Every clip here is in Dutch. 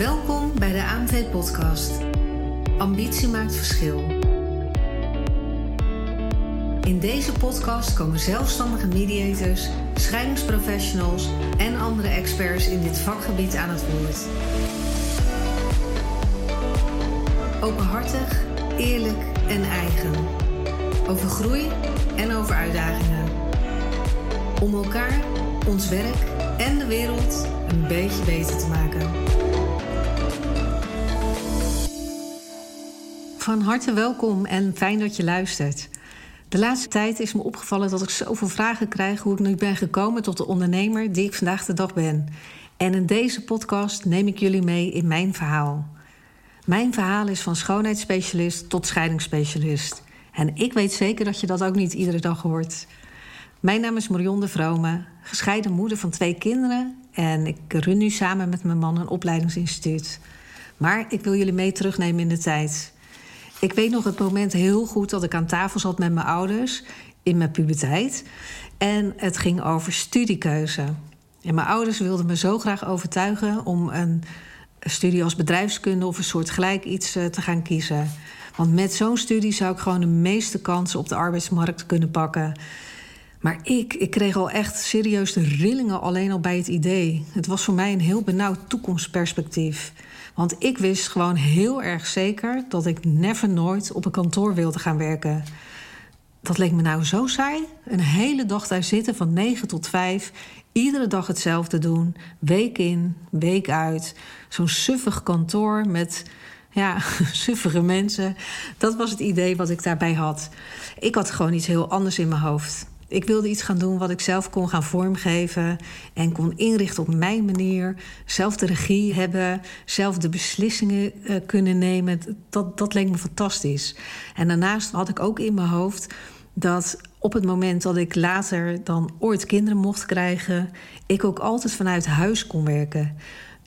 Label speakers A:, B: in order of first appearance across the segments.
A: Welkom bij de AMV Podcast. Ambitie maakt verschil. In deze podcast komen zelfstandige mediators, scheidingsprofessionals en andere experts in dit vakgebied aan het woord. Openhartig, eerlijk en eigen. Over groei en over uitdagingen. Om elkaar, ons werk en de wereld een beetje beter te maken. Van harte welkom en fijn dat je luistert. De laatste tijd is me opgevallen dat ik zoveel vragen krijg hoe ik nu ben gekomen tot de ondernemer die ik vandaag de dag ben. En in deze podcast neem ik jullie mee in mijn verhaal. Mijn verhaal is van schoonheidsspecialist tot scheidingsspecialist. En ik weet zeker dat je dat ook niet iedere dag hoort. Mijn naam is Marion de Vrome, gescheiden moeder van twee kinderen. En ik run nu samen met mijn man een opleidingsinstituut. Maar ik wil jullie mee terugnemen in de tijd. Ik weet nog het moment heel goed dat ik aan tafel zat met mijn ouders in mijn puberteit. En het ging over studiekeuze. En mijn ouders wilden me zo graag overtuigen om een studie als bedrijfskunde of een soort gelijk iets eh, te gaan kiezen. Want met zo'n studie zou ik gewoon de meeste kansen op de arbeidsmarkt kunnen pakken. Maar ik, ik kreeg al echt serieus de rillingen alleen al bij het idee. Het was voor mij een heel benauwd toekomstperspectief. Want ik wist gewoon heel erg zeker dat ik never nooit op een kantoor wilde gaan werken. Dat leek me nou zo saai. Een hele dag daar zitten van 9 tot 5. Iedere dag hetzelfde doen. Week in, week uit. Zo'n suffig kantoor met ja, suffige mensen. Dat was het idee wat ik daarbij had. Ik had gewoon iets heel anders in mijn hoofd. Ik wilde iets gaan doen wat ik zelf kon gaan vormgeven en kon inrichten op mijn manier. Zelf de regie hebben, zelf de beslissingen uh, kunnen nemen. Dat, dat leek me fantastisch. En daarnaast had ik ook in mijn hoofd dat op het moment dat ik later dan ooit kinderen mocht krijgen, ik ook altijd vanuit huis kon werken.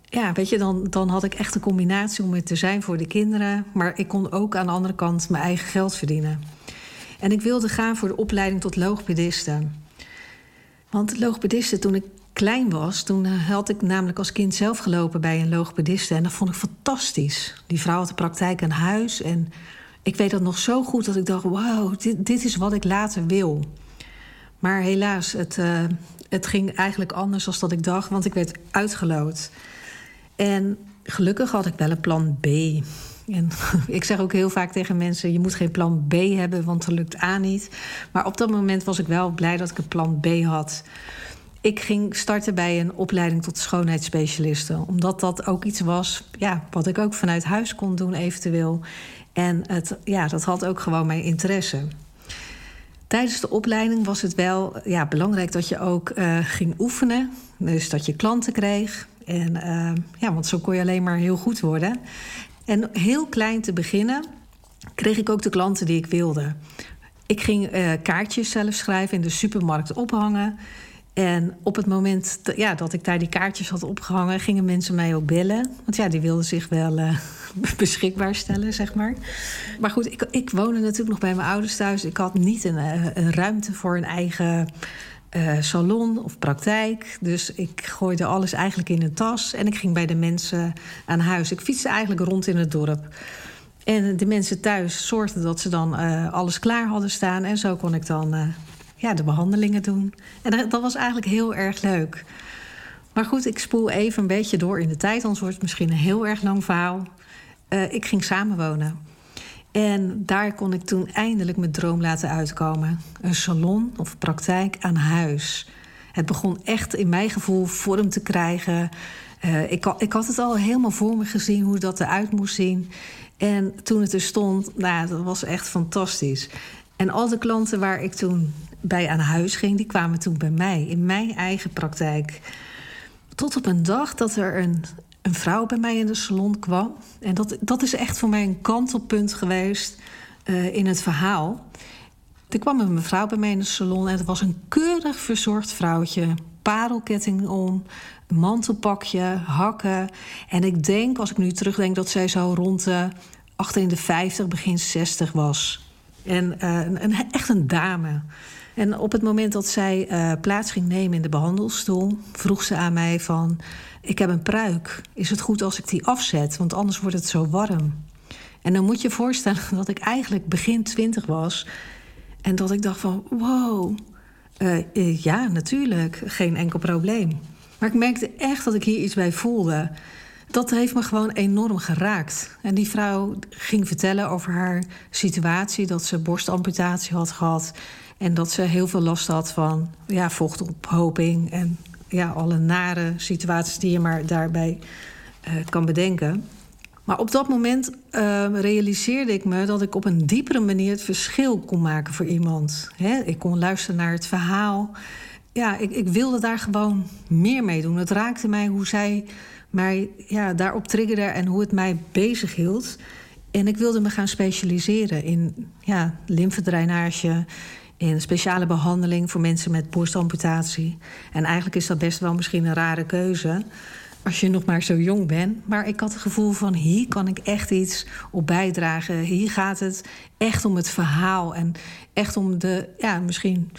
A: Ja, weet je, dan, dan had ik echt een combinatie om er te zijn voor de kinderen. Maar ik kon ook aan de andere kant mijn eigen geld verdienen. En ik wilde gaan voor de opleiding tot logopediste. Want logopediste, toen ik klein was, toen eh, had ik namelijk als kind zelf gelopen bij een logopediste. En dat vond ik fantastisch. Die vrouw had de praktijk aan huis. En ik weet dat nog zo goed dat ik dacht: wauw, dit, dit is wat ik later wil. Maar helaas, het, uh, het ging eigenlijk anders dan dat ik dacht, want ik werd uitgeloot. En gelukkig had ik wel een plan B. En ik zeg ook heel vaak tegen mensen: je moet geen plan B hebben, want dat lukt A niet. Maar op dat moment was ik wel blij dat ik een plan B had. Ik ging starten bij een opleiding tot schoonheidsspecialiste, omdat dat ook iets was ja, wat ik ook vanuit huis kon doen, eventueel. En het, ja, dat had ook gewoon mijn interesse. Tijdens de opleiding was het wel ja, belangrijk dat je ook uh, ging oefenen. Dus dat je klanten kreeg. En uh, ja, want zo kon je alleen maar heel goed worden. En heel klein te beginnen kreeg ik ook de klanten die ik wilde. Ik ging uh, kaartjes zelf schrijven in de supermarkt ophangen. En op het moment ja, dat ik daar die kaartjes had opgehangen, gingen mensen mij ook bellen. Want ja, die wilden zich wel uh, beschikbaar stellen, zeg maar. Maar goed, ik, ik woonde natuurlijk nog bij mijn ouders thuis. Ik had niet een, eh, een ruimte voor een eigen uh, salon of praktijk. Dus ik gooide alles eigenlijk in een tas en ik ging bij de mensen aan huis. Ik fietste eigenlijk rond in het dorp. En de mensen thuis zorgden dat ze dan uh, alles klaar hadden staan. En zo kon ik dan uh, ja, de behandelingen doen. En dat was eigenlijk heel erg leuk. Maar goed, ik spoel even een beetje door in de tijd, anders wordt het misschien een heel erg lang verhaal. ik ging samenwonen. En daar kon ik toen eindelijk mijn droom laten uitkomen. Een salon of praktijk aan huis. Het begon echt in mijn gevoel vorm te krijgen. Uh, ik, ik, had het al helemaal voor me gezien hoe dat eruit moest zien. En toen het er stond, nou, dat was echt fantastisch. En al de klanten waar ik toen bij aan huis ging, die kwamen toen bij mij in mijn eigen praktijk. Tot op een dag dat er een, een vrouw bij mij in de salon kwam. En dat, dat is echt voor mij een kantelpunt geweest uh, in het verhaal. Er kwam een mevrouw bij mij in de salon en het was een keurig verzorgd vrouwtje. Parelketting om, mantelpakje, hakken. En ik denk, als ik nu terugdenk, dat zij zo rond de achter in de 50, begin 60 was. En uh, een, echt een dame. En op het moment dat zij uh, plaats ging nemen in de behandelstoel, vroeg ze aan mij van: ik heb een pruik. Is het goed als ik die afzet? Want anders wordt het zo warm. En dan moet je voorstellen dat ik eigenlijk begin twintig was. En dat ik dacht van, wow, uh, ja, natuurlijk, geen enkel probleem. Maar ik merkte echt dat ik hier iets bij voelde. Dat heeft me gewoon enorm geraakt. En die vrouw ging vertellen over haar situatie... dat ze borstamputatie had gehad... en dat ze heel veel last had van ja, vochtophoping... en ja, alle nare situaties die je maar daarbij uh, kan bedenken. Maar op dat moment uh, realiseerde ik me dat ik op een diepere manier het verschil kon maken voor iemand. Ik kon luisteren naar het verhaal. Ja, ik, ik, wilde daar gewoon meer mee doen. Het raakte mij hoe zij mij ja, daarop triggerde en hoe het mij bezig hield. En ik wilde me gaan specialiseren in ja, lymfedrainage, in speciale behandeling voor mensen met borstamputatie. En eigenlijk is dat best wel misschien een rare keuze als je nog maar zo jong bent. Maar ik had het gevoel van hier kan ik echt iets op bijdragen. Hier gaat het echt om het verhaal en echt om de, ja, misschien.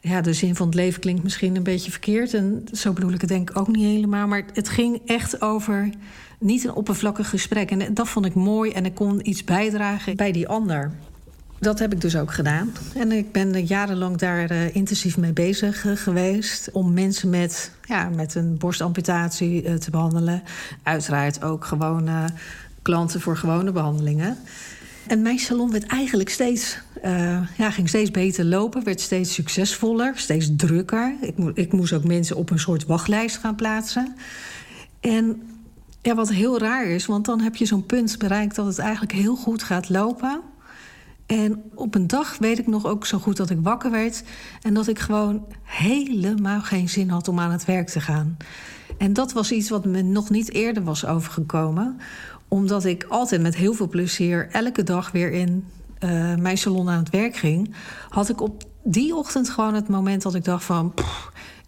A: Ja, de zin van het leven klinkt misschien een beetje verkeerd. En zo bedoel ik het denk ik ook niet helemaal. Maar het ging echt over niet een oppervlakkig gesprek. En dat vond ik mooi en ik kon iets bijdragen bij die ander. Dat heb ik dus ook gedaan. En ik ben jarenlang daar uh, intensief mee bezig uh, geweest. Om mensen met, ja, met een borstamputatie uh, te behandelen. Uiteraard ook gewone klanten voor gewone behandelingen. En mijn salon werd eigenlijk steeds, ja, ging steeds beter lopen. Werd steeds succesvoller, steeds drukker. Ik, ik moest ook mensen op een soort wachtlijst gaan plaatsen. En ja, wat heel raar is, want dan heb je zo'n punt bereikt dat het eigenlijk heel goed gaat lopen. En op een dag weet ik nog ook zo goed dat ik wakker werd en dat ik gewoon helemaal geen zin had om aan het werk te gaan. En dat was iets wat me nog niet eerder was overgekomen, omdat ik altijd met heel veel plezier elke dag weer in uh, mijn salon aan het werk ging, had ik op die ochtend gewoon het moment dat ik dacht van.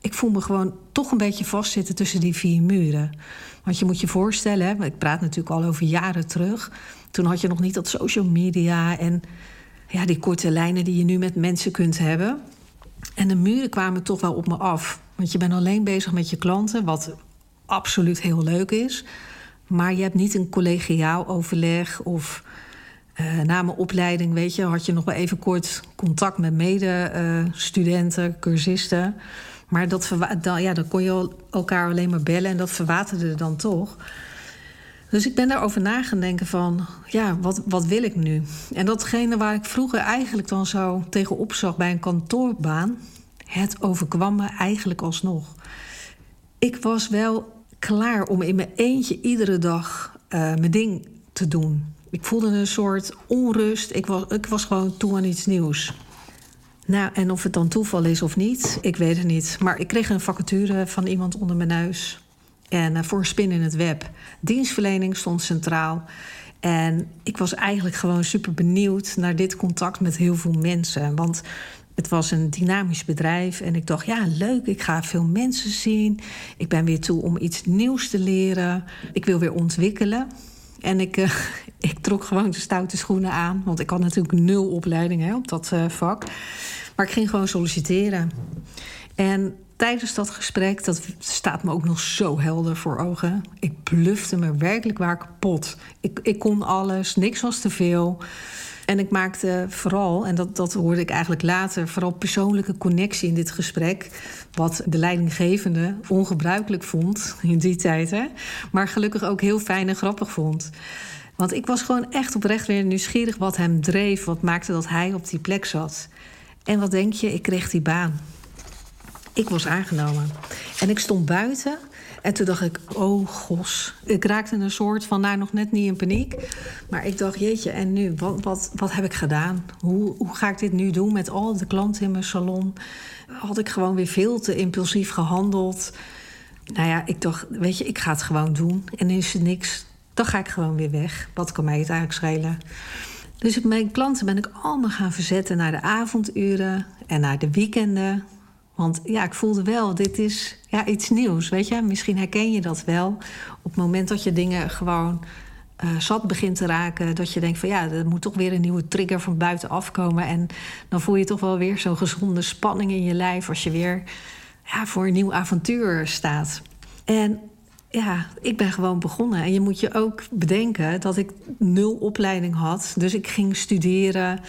A: Ik voel me gewoon toch een beetje vastzitten tussen die vier muren. Want je moet je voorstellen, hè, ik praat natuurlijk al over jaren terug. Toen had je nog niet dat social media en ja, die korte lijnen die je nu met mensen kunt hebben. En de muren kwamen toch wel op me af. Want je bent alleen bezig met je klanten, wat absoluut heel leuk is. Maar je hebt niet een collegiaal overleg of uh, na mijn opleiding, weet je, had je nog wel even kort contact met medestudenten, cursisten. Maar dat dan, ja, dan kon je elkaar alleen maar bellen en dat verwaterde dan toch. Dus ik ben daarover na gaan denken van, ja, wat, wat wil ik nu? En datgene waar ik vroeger eigenlijk dan zo tegenop zag bij een kantoorbaan... het overkwam me eigenlijk alsnog. Ik was wel klaar om in mijn eentje iedere dag uh, mijn ding te doen. Ik voelde een soort onrust. Ik was, ik was gewoon toe aan iets nieuws. Nou, en of het dan toeval is of niet, ik weet het niet. Maar ik kreeg een vacature van iemand onder mijn neus. En uh, voor spin in het web. Dienstverlening stond centraal. En ik was eigenlijk gewoon super benieuwd naar dit contact met heel veel mensen. Want het was een dynamisch bedrijf. En ik dacht, ja, leuk, ik ga veel mensen zien. Ik ben weer toe om iets nieuws te leren. Ik wil weer ontwikkelen. En ik, uh, ik trok gewoon de stoute schoenen aan. Want ik had natuurlijk nul opleiding hè, op dat uh, vak. Maar ik ging gewoon solliciteren. En tijdens dat gesprek, dat staat me ook nog zo helder voor ogen. Ik blufte me werkelijk waar kapot. Ik, ik kon alles, niks was te veel. En ik maakte vooral, en dat, dat hoorde ik eigenlijk later, vooral persoonlijke connectie in dit gesprek. Wat de leidinggevende ongebruikelijk vond in die tijd. Hè? Maar gelukkig ook heel fijn en grappig vond. Want ik was gewoon echt oprecht weer nieuwsgierig wat hem dreef. Wat maakte dat hij op die plek zat. En wat denk je, ik kreeg die baan. Ik was aangenomen. En ik stond buiten. En toen dacht ik, oh gos. Ik raakte een soort van, nou nog net niet in paniek. Maar ik dacht, jeetje, en nu? Wat, wat, wat heb ik gedaan? Hoe, hoe ga ik dit nu doen met al de klanten in mijn salon? Had ik gewoon weer veel te impulsief gehandeld? Nou ja, ik dacht, weet je, ik ga het gewoon doen. En is er niks, dan ga ik gewoon weer weg. Wat kan mij het eigenlijk schelen? Dus mijn klanten ben ik allemaal gaan verzetten naar de avonduren en naar de weekenden. Want ja, ik voelde wel, dit is ja, iets nieuws, weet je. Misschien herken je dat wel. Op het moment dat je dingen gewoon uh, zat begint te raken. Dat je denkt van ja, er moet toch weer een nieuwe trigger van buitenaf komen. En dan voel je toch wel weer zo'n gezonde spanning in je lijf als je weer ja, voor een nieuw avontuur staat. En ja, ik ben gewoon begonnen. En je moet je ook bedenken dat ik nul opleiding had. Dus ik ging studeren.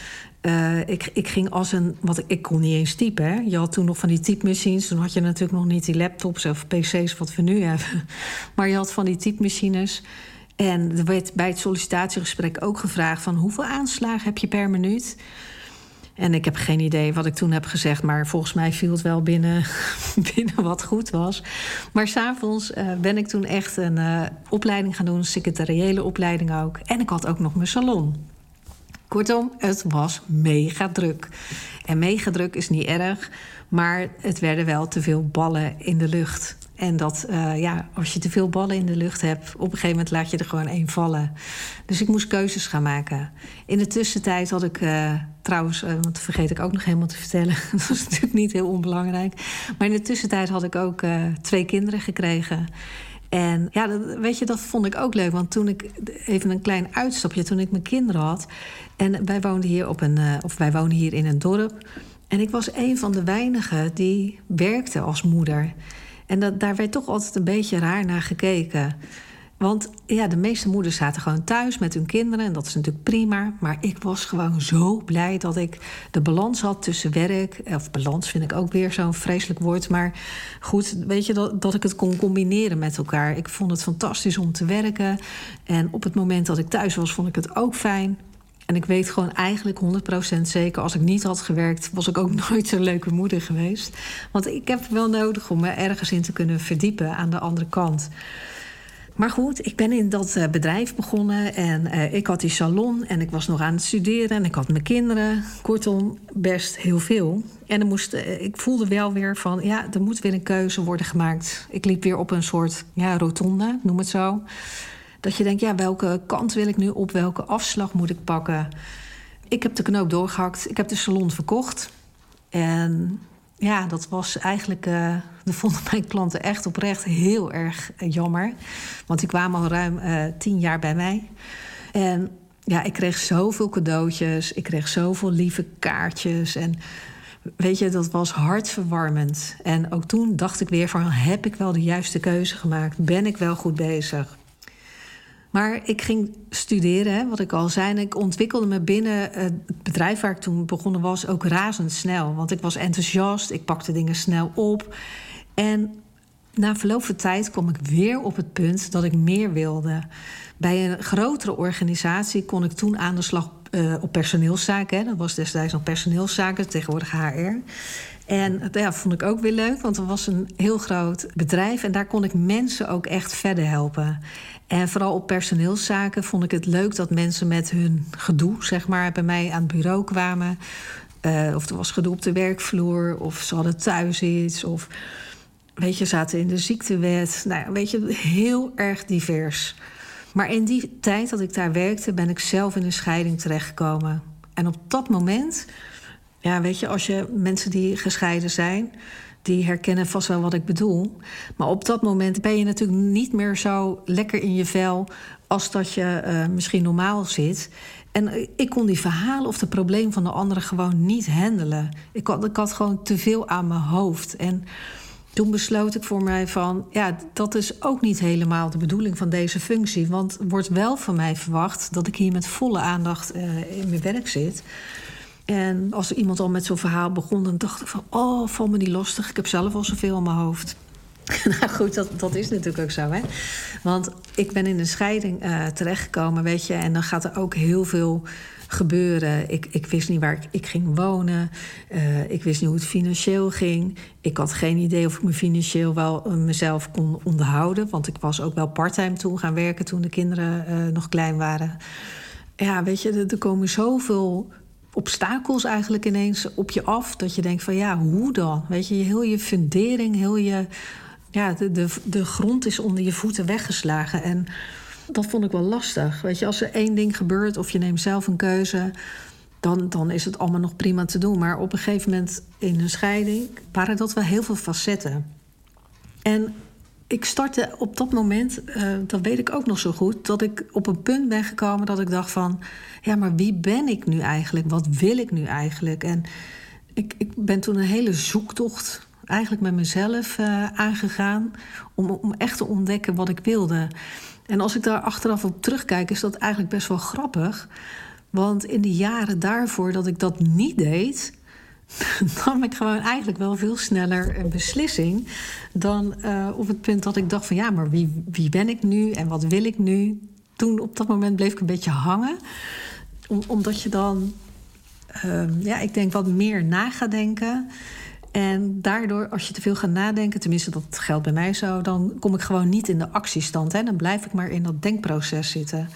A: Uh, ik, ik ging als een. Wat, ik kon niet eens typen. Hè. Je had toen nog van die typemachines. Toen had je natuurlijk nog niet die laptops of PC's wat we nu hebben. Maar je had van die typemachines. En er werd bij het sollicitatiegesprek ook gevraagd: van hoeveel aanslagen heb je per minuut? En ik heb geen idee wat ik toen heb gezegd, maar volgens mij viel het wel binnen, binnen wat goed was. Maar s'avonds uh, ben ik toen echt een uh, opleiding gaan doen, secretariële opleiding ook. En ik had ook nog mijn salon. Kortom, het was mega druk. En mega druk is niet erg, maar het werden wel te veel ballen in de lucht. En dat, uh, ja, als je te veel ballen in de lucht hebt, op een gegeven moment laat je er gewoon één vallen. Dus ik moest keuzes gaan maken. In de tussentijd had ik uh, trouwens, want dat vergeet ik ook nog helemaal te vertellen. dat is natuurlijk niet heel onbelangrijk. Maar in de tussentijd had ik ook twee kinderen gekregen. En ja, dat, weet je, dat vond ik ook leuk. Want toen ik, even een klein uitstapje, toen ik mijn kinderen had. En wij woonden hier op een, of wij wonen hier in een dorp. En ik was een van de weinigen die werkte als moeder. En dat, daar werd toch altijd een beetje raar naar gekeken. Want ja, de meeste moeders zaten gewoon thuis met hun kinderen. En dat is natuurlijk prima. Maar ik was gewoon zo blij dat ik de balans had tussen werk. Of balans vind ik ook weer zo'n vreselijk woord. Maar goed, weet je, dat, dat ik het kon combineren met elkaar. Ik vond het fantastisch om te werken. En op het moment dat ik thuis was, vond ik het ook fijn. En ik weet gewoon eigenlijk 100% zeker, als ik niet had gewerkt, was ik ook nooit zo'n leuke moeder geweest. Want ik heb wel nodig om me ergens in te kunnen verdiepen aan de andere kant. Maar goed, ik ben in dat eh, bedrijf begonnen en uh, ik had die salon en ik was nog aan het studeren en ik had mijn kinderen. Kortom, best heel veel. En moest, uh, ik voelde wel weer van, ja, er moet weer een keuze worden gemaakt. Ik liep weer op een soort ja, rotonde, noem het zo. Dat je denkt, ja, welke kant wil ik nu op? Welke afslag moet ik pakken? Ik heb de knoop doorgehakt. Ik heb de salon verkocht. En ja, dat was eigenlijk... Uh, dat vonden mijn klanten echt oprecht heel erg jammer. Want die kwamen al ruim uh, tien jaar bij mij. En ja, ik kreeg zoveel cadeautjes. Ik kreeg zoveel lieve kaartjes. En weet je, dat was hartverwarmend. En ook toen dacht ik weer van... heb ik wel de juiste keuze gemaakt? Ben ik wel goed bezig? Maar ik ging studeren, hè, wat ik al zei. En ik ontwikkelde me binnen het bedrijf waar ik toen begonnen was ook razendsnel. Want ik was enthousiast, ik pakte dingen snel op. En na verloop van tijd kwam ik weer op het punt dat ik meer wilde. Bij een grotere organisatie kon ik toen aan de slag uh, op personeelszaken. Hè. Dat was destijds nog personeelszaken, tegenwoordig HR. En dat ja, vond ik ook weer leuk, want het was een heel groot bedrijf en daar kon ik mensen ook echt verder helpen. En vooral op personeelszaken vond ik het leuk dat mensen met hun gedoe, zeg maar, bij mij aan het bureau kwamen. Uh, of er was gedoe op de werkvloer, of ze hadden thuis iets, of weet je, zaten in de ziektewet. Nou, weet je, heel erg divers. Maar in die tijd dat ik daar werkte, ben ik zelf in een scheiding terechtgekomen. En op dat moment, ja, weet je, als je mensen die gescheiden zijn, die herkennen vast wel wat ik bedoel. Maar op dat moment ben je natuurlijk niet meer zo lekker in je vel als dat je uh, misschien normaal zit. En ik kon die verhalen of de probleem van de anderen gewoon niet handelen. Ik had, ik had gewoon te veel aan mijn hoofd. En toen besloot ik voor mij van, ja, dat is ook niet helemaal de bedoeling van deze functie. Want wordt wel van mij verwacht dat ik hier met volle aandacht uh, in mijn werk zit. En als er iemand al met zo'n verhaal begon, dan dacht ik van... oh, val me niet lastig, ik heb zelf al zoveel in mijn hoofd. nou goed, dat, dat is natuurlijk ook zo, hè. Want ik ben in een scheiding uh, terechtgekomen, weet je... en dan gaat er ook heel veel gebeuren. Ik, ik wist niet waar ik, ik ging wonen. Uh, ik wist niet hoe het financieel ging. Ik had geen idee of ik me financieel wel uh, mezelf kon onderhouden. Want ik was ook wel parttime toen gaan werken... toen de kinderen nog klein waren. Ja, weet je, er komen zoveel obstakels eigenlijk ineens op je af. Dat je denkt van ja, hoe dan? Weet je, heel je fundering, heel je. Ja, de, de, de grond is onder je voeten weggeslagen. En dat vond ik wel lastig. Weet je, als er één ding gebeurt of je neemt zelf een keuze. Dan, dan is het allemaal nog prima te doen. Maar op een gegeven moment in een scheiding waren dat wel heel veel facetten. En ik startte op dat moment, uh, dat weet ik ook nog zo goed, dat ik op een punt ben gekomen dat ik dacht van, ja, maar wie ben ik nu eigenlijk? Wat wil ik nu eigenlijk? En ik, ik ben toen een hele zoektocht eigenlijk met mezelf uh, aangegaan om, om echt te ontdekken wat ik wilde. En als ik daar achteraf op terugkijk, is dat eigenlijk best wel grappig. Want in de jaren daarvoor dat ik dat niet deed, nam ik gewoon eigenlijk wel veel sneller een beslissing dan uh, op het punt dat ik dacht van ja, maar wie, wie ben ik nu en wat wil ik nu? Toen op dat moment bleef ik een beetje hangen, Om, omdat je dan, uh, ja, ik denk wat meer na gaat denken. En daardoor, als je te veel gaat nadenken, tenminste dat geldt bij mij zo, dan kom ik gewoon niet in de actiestand. Hè? Dan blijf ik maar in dat denkproces zitten.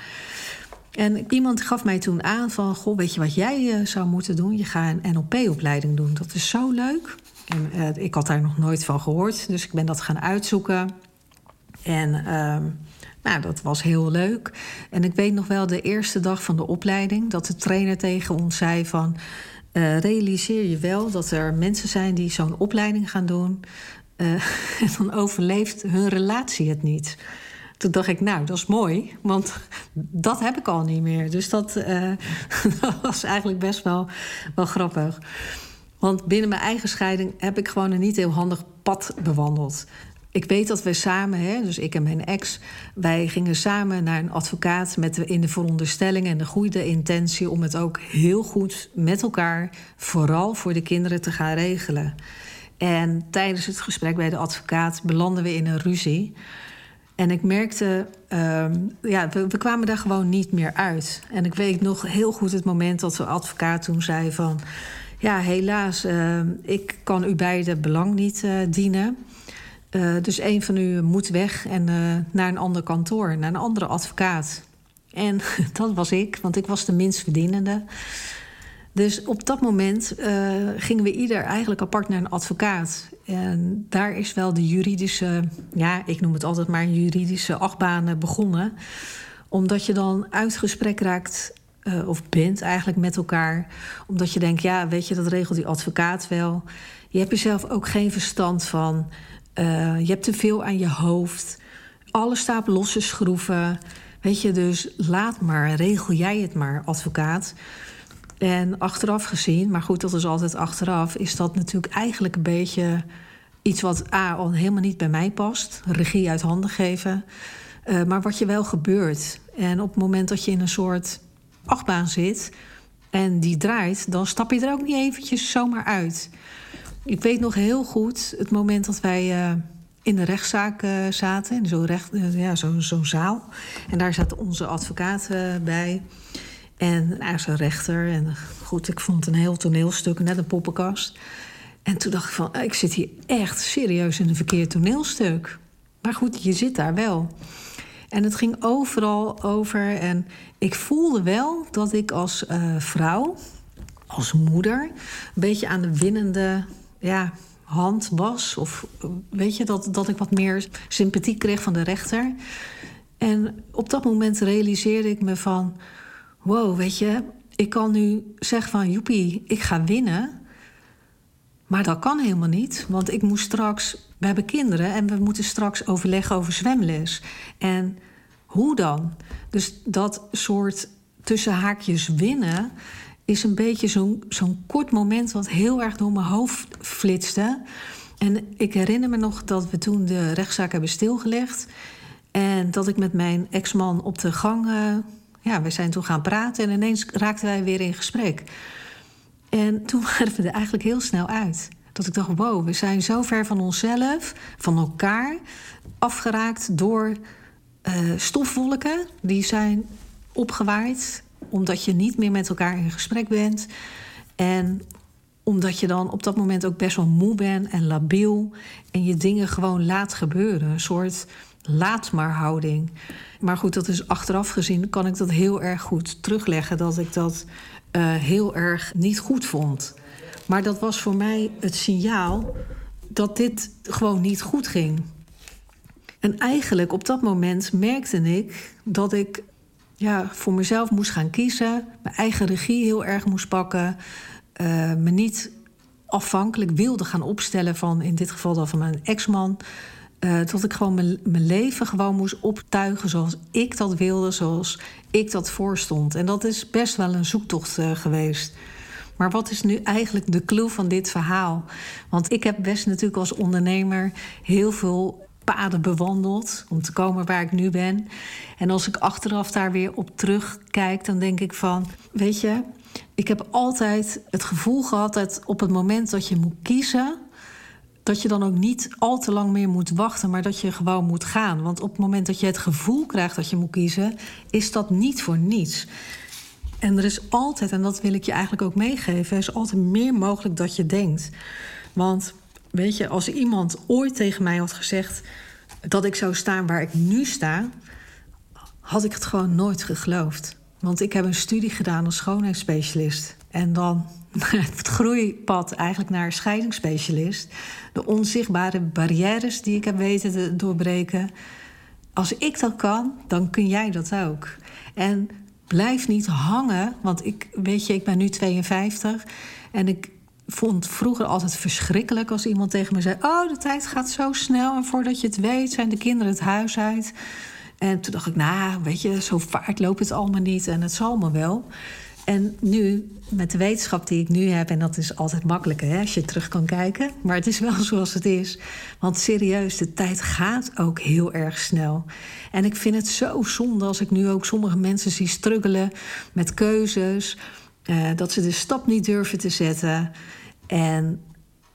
A: En iemand gaf mij toen aan van, goh, weet je wat jij uh, zou moeten doen? Je gaat een NLP-opleiding doen. Dat is zo leuk. En uh, ik had daar nog nooit van gehoord, dus ik ben dat gaan uitzoeken. En uh, nou, dat was heel leuk. En ik weet nog wel de eerste dag van de opleiding dat de trainer tegen ons zei van uh, realiseer je wel dat er mensen zijn die zo'n opleiding gaan doen. En dan overleeft hun relatie het niet. Toen dacht ik, nou, dat is mooi, want dat heb ik al niet meer. Dus dat, uh, dat was eigenlijk best wel, wel grappig. Want binnen mijn eigen scheiding heb ik gewoon een niet heel handig pad bewandeld. Ik weet dat we samen, hè, dus ik en mijn ex, wij gingen samen naar een advocaat met in de veronderstelling en de goede intentie om het ook heel goed met elkaar, vooral voor de kinderen, te gaan regelen. En tijdens het gesprek bij de advocaat belanden we in een ruzie. En ik merkte, uh, ja, we, kwamen daar gewoon niet meer uit. En ik weet nog heel goed het moment dat de advocaat toen zei van... ja, helaas, uh, ik kan u beide belang niet uh, dienen. Uh, dus een van u moet weg en uh, naar een ander kantoor, naar een andere advocaat. En dat was ik, want ik was de minst verdienende. Dus op dat moment gingen we ieder eigenlijk apart naar een advocaat. En daar is wel de juridische, ja, ik noem het altijd maar juridische achtbaan begonnen. Omdat je dan uit gesprek raakt, uh, of bent eigenlijk met elkaar. Omdat je denkt, ja, weet je, dat regelt die advocaat wel. Je hebt jezelf ook geen verstand van. Uh, je hebt te veel aan je hoofd. Alles staat losse schroeven. Weet je, dus laat maar, regel jij het maar, advocaat. En achteraf gezien, maar goed, dat is altijd achteraf, is dat natuurlijk eigenlijk een beetje iets wat A al helemaal niet bij mij past. Regie uit handen geven. Uh, maar wat je wel gebeurt. En op het moment dat je in een soort achtbaan zit en die draait, dan stap je er ook niet eventjes zomaar uit. Ik weet nog heel goed het moment dat wij uh, in de rechtszaak uh, zaten, in zo'n ja, zo, zo zaal. En daar zat onze advocaat bij. En hij is een rechter. En goed, ik vond een heel toneelstuk, net een poppenkast. En toen dacht ik van, ik zit hier echt serieus in een verkeerd toneelstuk. Maar goed, je zit daar wel. En het ging overal over. En ik voelde wel dat ik als uh, vrouw, als moeder, een beetje aan de winnende ja, hand was. Of weet je, dat, dat ik wat meer sympathie kreeg van de rechter. En op dat moment realiseerde ik me van wow, weet je, ik kan nu zeggen van joepie, ik ga winnen. Maar dat kan helemaal niet, want ik moet straks, we hebben kinderen en we moeten straks overleggen over zwemles. En hoe dan? Dus dat soort tussen haakjes winnen is een beetje zo'n zo'n kort moment wat heel erg door mijn hoofd flitste. En ik herinner me nog dat we toen de rechtszaak hebben stilgelegd. En dat ik met mijn ex-man op de gang uh, ja, we zijn toen gaan praten en ineens raakten wij weer in gesprek. En toen waren we er eigenlijk heel snel uit. Dat ik dacht, wow, we zijn zo ver van onszelf, van elkaar, afgeraakt door uh, stofwolken. Die zijn opgewaaid omdat je niet meer met elkaar in gesprek bent. En omdat je dan op dat moment ook best wel moe bent en labiel. En je dingen gewoon laat gebeuren. Een soort laat maar houding. Maar goed, dat is achteraf gezien kan ik dat heel erg goed terugleggen dat ik dat uh, heel erg niet goed vond. Maar dat was voor mij het signaal dat dit gewoon niet goed ging. En eigenlijk op dat moment merkte ik dat ik ja, voor mezelf moest gaan kiezen, mijn eigen regie heel erg moest pakken, uh, me niet afhankelijk wilde gaan opstellen van in dit geval dan van mijn ex-man. Uh, tot ik gewoon mijn, leven gewoon moest optuigen zoals ik dat wilde, zoals ik dat voorstond. En dat is best wel een zoektocht uh, geweest. Maar wat is nu eigenlijk de clue van dit verhaal? Want ik heb best natuurlijk als ondernemer heel veel paden bewandeld om te komen waar ik nu ben. En als ik achteraf daar weer op terugkijk, dan denk ik van, weet je, ik heb altijd het gevoel gehad dat op het moment dat je moet kiezen, dat je dan ook niet al te lang meer moet wachten, maar dat je gewoon moet gaan. Want op het moment dat je het gevoel krijgt dat je moet kiezen, is dat niet voor niets. En er is altijd, en dat wil ik je eigenlijk ook meegeven, er is altijd meer mogelijk dat je denkt. Want weet je, als iemand ooit tegen mij had gezegd dat ik zou staan waar ik nu sta, had ik het gewoon nooit geloofd. Want ik heb een studie gedaan als schoonheidsspecialist. En dan het groeipad eigenlijk naar scheidingsspecialist. De onzichtbare barrières die ik heb weten te doorbreken. Als ik dat kan, dan kun jij dat ook. En blijf niet hangen, want ik weet je, ik ben nu 52 en ik vond vroeger altijd verschrikkelijk als iemand tegen me zei: "Oh, de tijd gaat zo snel en voordat je het weet zijn de kinderen het huis uit." En toen dacht ik, nou, weet je, zo vaart loopt het allemaal niet en het zal me wel. En nu, met de wetenschap die ik nu heb, en dat is altijd makkelijker hè, als je terug kan kijken, maar het is wel zoals het is. Want serieus, de tijd gaat ook heel erg snel. En ik vind het zo zonde als ik nu ook sommige mensen zie struggelen met keuzes, eh, dat ze de stap niet durven te zetten. En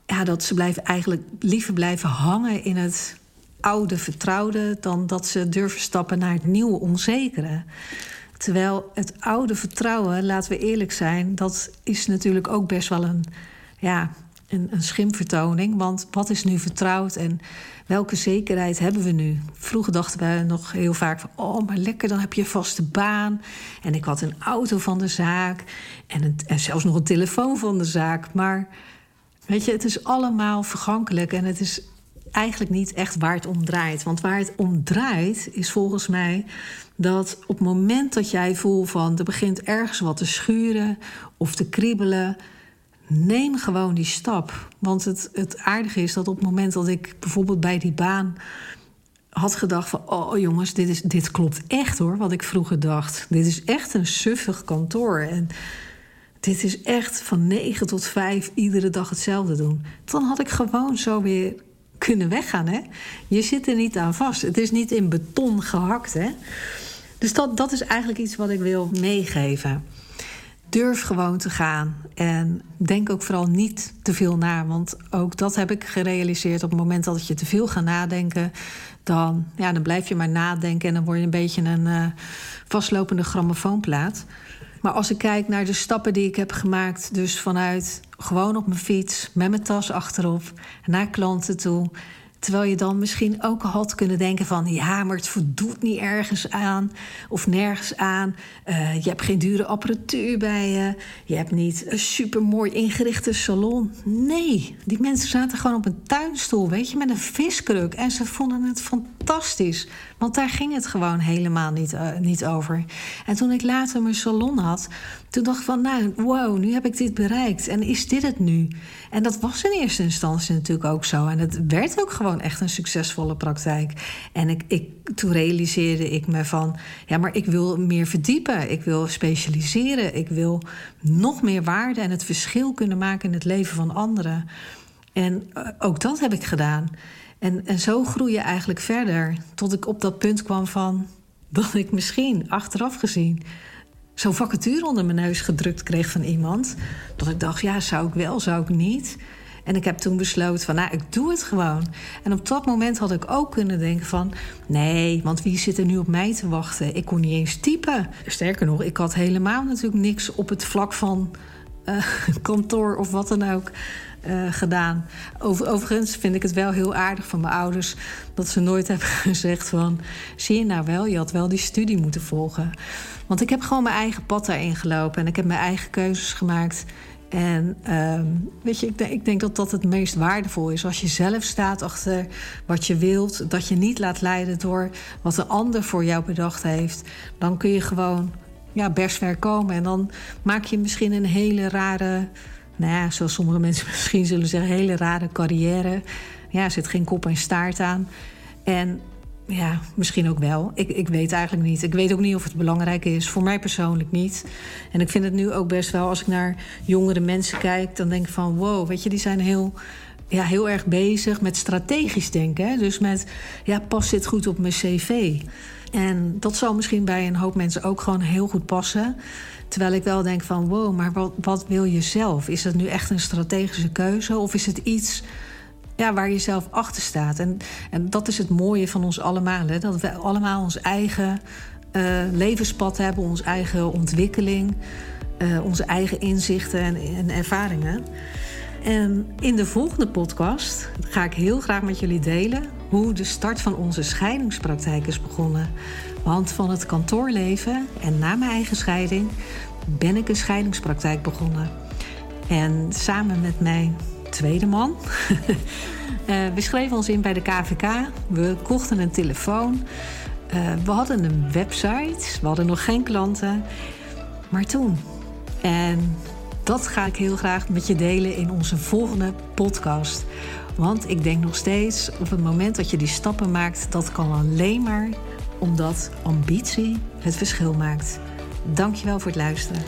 A: ja, dat ze blijven eigenlijk liever blijven hangen in het oude vertrouwde dan dat ze durven stappen naar het nieuwe onzekere. Terwijl het oude vertrouwen, laten we eerlijk zijn, dat is natuurlijk ook best wel een, ja, een, een schimvertoning. Want wat is nu vertrouwd en welke zekerheid hebben we nu? Vroeger dachten we nog heel vaak van, oh, maar lekker, dan heb je een vaste baan. En ik had een auto van de zaak en, zelfs nog een telefoon van de zaak. Maar weet je, het is allemaal vergankelijk en het is eigenlijk niet echt waar het om draait. Want waar het om draait is volgens mij dat op het moment dat jij voelt van er begint ergens wat te schuren of te kriebelen, neem gewoon die stap. Want het, het aardige is dat op het moment dat ik bijvoorbeeld bij die baan had gedacht van... oh jongens, dit, is, dit klopt echt hoor, wat ik vroeger dacht. Dit is echt een suffig kantoor. En dit is echt van 9 tot 5 iedere dag hetzelfde doen. Dan had ik gewoon zo weer kunnen weggaan. Hè? Je zit er niet aan vast. Het is niet in beton gehakt. Hè? Dus dat, dat is eigenlijk iets wat ik wil meegeven. Durf gewoon te gaan. En denk ook vooral niet te veel na. Want ook dat heb ik gerealiseerd. Op het moment dat je te veel gaat nadenken, dan, ja, dan blijf je maar nadenken. En dan word je een beetje een uh, vastlopende grammofoonplaat. Maar als ik kijk naar de stappen die ik heb gemaakt, dus vanuit gewoon op mijn fiets, met mijn tas achterop, naar klanten toe, Terwijl je dan misschien ook had kunnen denken van... ja, maar het voldoet niet ergens aan of nergens aan. Uh, je hebt geen dure apparatuur bij je. Je hebt niet een supermooi ingerichte salon. Nee, die mensen zaten gewoon op een tuinstoel, weet je, met een viskruk. En ze vonden het fantastisch. Want daar ging het gewoon helemaal niet, uh, niet over. En toen ik later mijn salon had, toen dacht ik van... nou, wow, nu heb ik dit bereikt. En is dit het nu? En dat was in eerste instantie natuurlijk ook zo. En het werd ook gewoon echt een succesvolle praktijk. En ik, ik, toen realiseerde ik me van... ja, maar ik wil meer verdiepen. Ik wil specialiseren. Ik wil nog meer waarde en het verschil kunnen maken in het leven van anderen. En eh, ook dat heb ik gedaan. En, en zo groei je eigenlijk verder. Tot ik op dat punt kwam van dat ik misschien achteraf gezien zo'n vacature onder mijn neus gedrukt kreeg van iemand. Dat ik dacht, ja, zou ik wel, zou ik niet. En ik heb toen besloten van, nou, ik doe het gewoon. En op dat moment had ik ook kunnen denken van... nee, want wie zit er nu op mij te wachten? Ik kon niet eens typen. Sterker nog, ik had helemaal natuurlijk niks op het vlak van uh, kantoor of wat dan ook... Uh, gedaan. Over, overigens vind ik het wel heel aardig van mijn ouders dat ze nooit hebben gezegd van zie je nou wel, je had wel die studie moeten volgen. Want ik heb gewoon mijn eigen pad daarin gelopen en ik heb mijn eigen keuzes gemaakt. En uh, weet je, ik denk, ik denk, dat dat het meest waardevol is. Als je zelf staat achter wat je wilt, dat je niet laat leiden door wat een ander voor jou bedacht heeft, dan kun je gewoon ja, best ver komen. En dan maak je misschien een hele rare, nou ja, zoals sommige mensen misschien zullen zeggen, hele rare carrière. Ja, er zit geen kop en staart aan. En ja, misschien ook wel. Ik, ik weet eigenlijk niet. Ik weet ook niet of het belangrijk is. Voor mij persoonlijk niet. En ik vind het nu ook best wel, als ik naar jongere mensen kijk, dan denk ik van wow, weet je, die zijn heel ja, heel erg bezig met strategisch denken. Hè? Dus met, ja, past dit goed op mijn cv? En dat zal misschien bij een hoop mensen ook gewoon heel goed passen. Terwijl ik wel denk van, wow, maar wat, wat wil je zelf? Is dat nu echt een strategische keuze? Of is het iets ja, waar je zelf achter staat? En, en dat is het mooie van ons allemaal. Hè? Dat we allemaal ons eigen uh, levenspad hebben, onze eigen ontwikkeling... Uh, onze eigen inzichten en, en ervaringen. En in de volgende podcast ga ik heel graag met jullie delen hoe de start van onze scheidingspraktijk is begonnen. Want van het kantoorleven en na mijn eigen scheiding ben ik een scheidingspraktijk begonnen. En samen met mijn tweede man. Eh, we schreven ons in bij de KVK. We kochten een telefoon. Uh, we hadden een website. We hadden nog geen klanten. Maar toen. En dat ga ik heel graag met je delen in onze volgende podcast. Want ik denk nog steeds op het moment dat je die stappen maakt, dat kan alleen maar omdat ambitie het verschil maakt. Dankjewel voor het luisteren.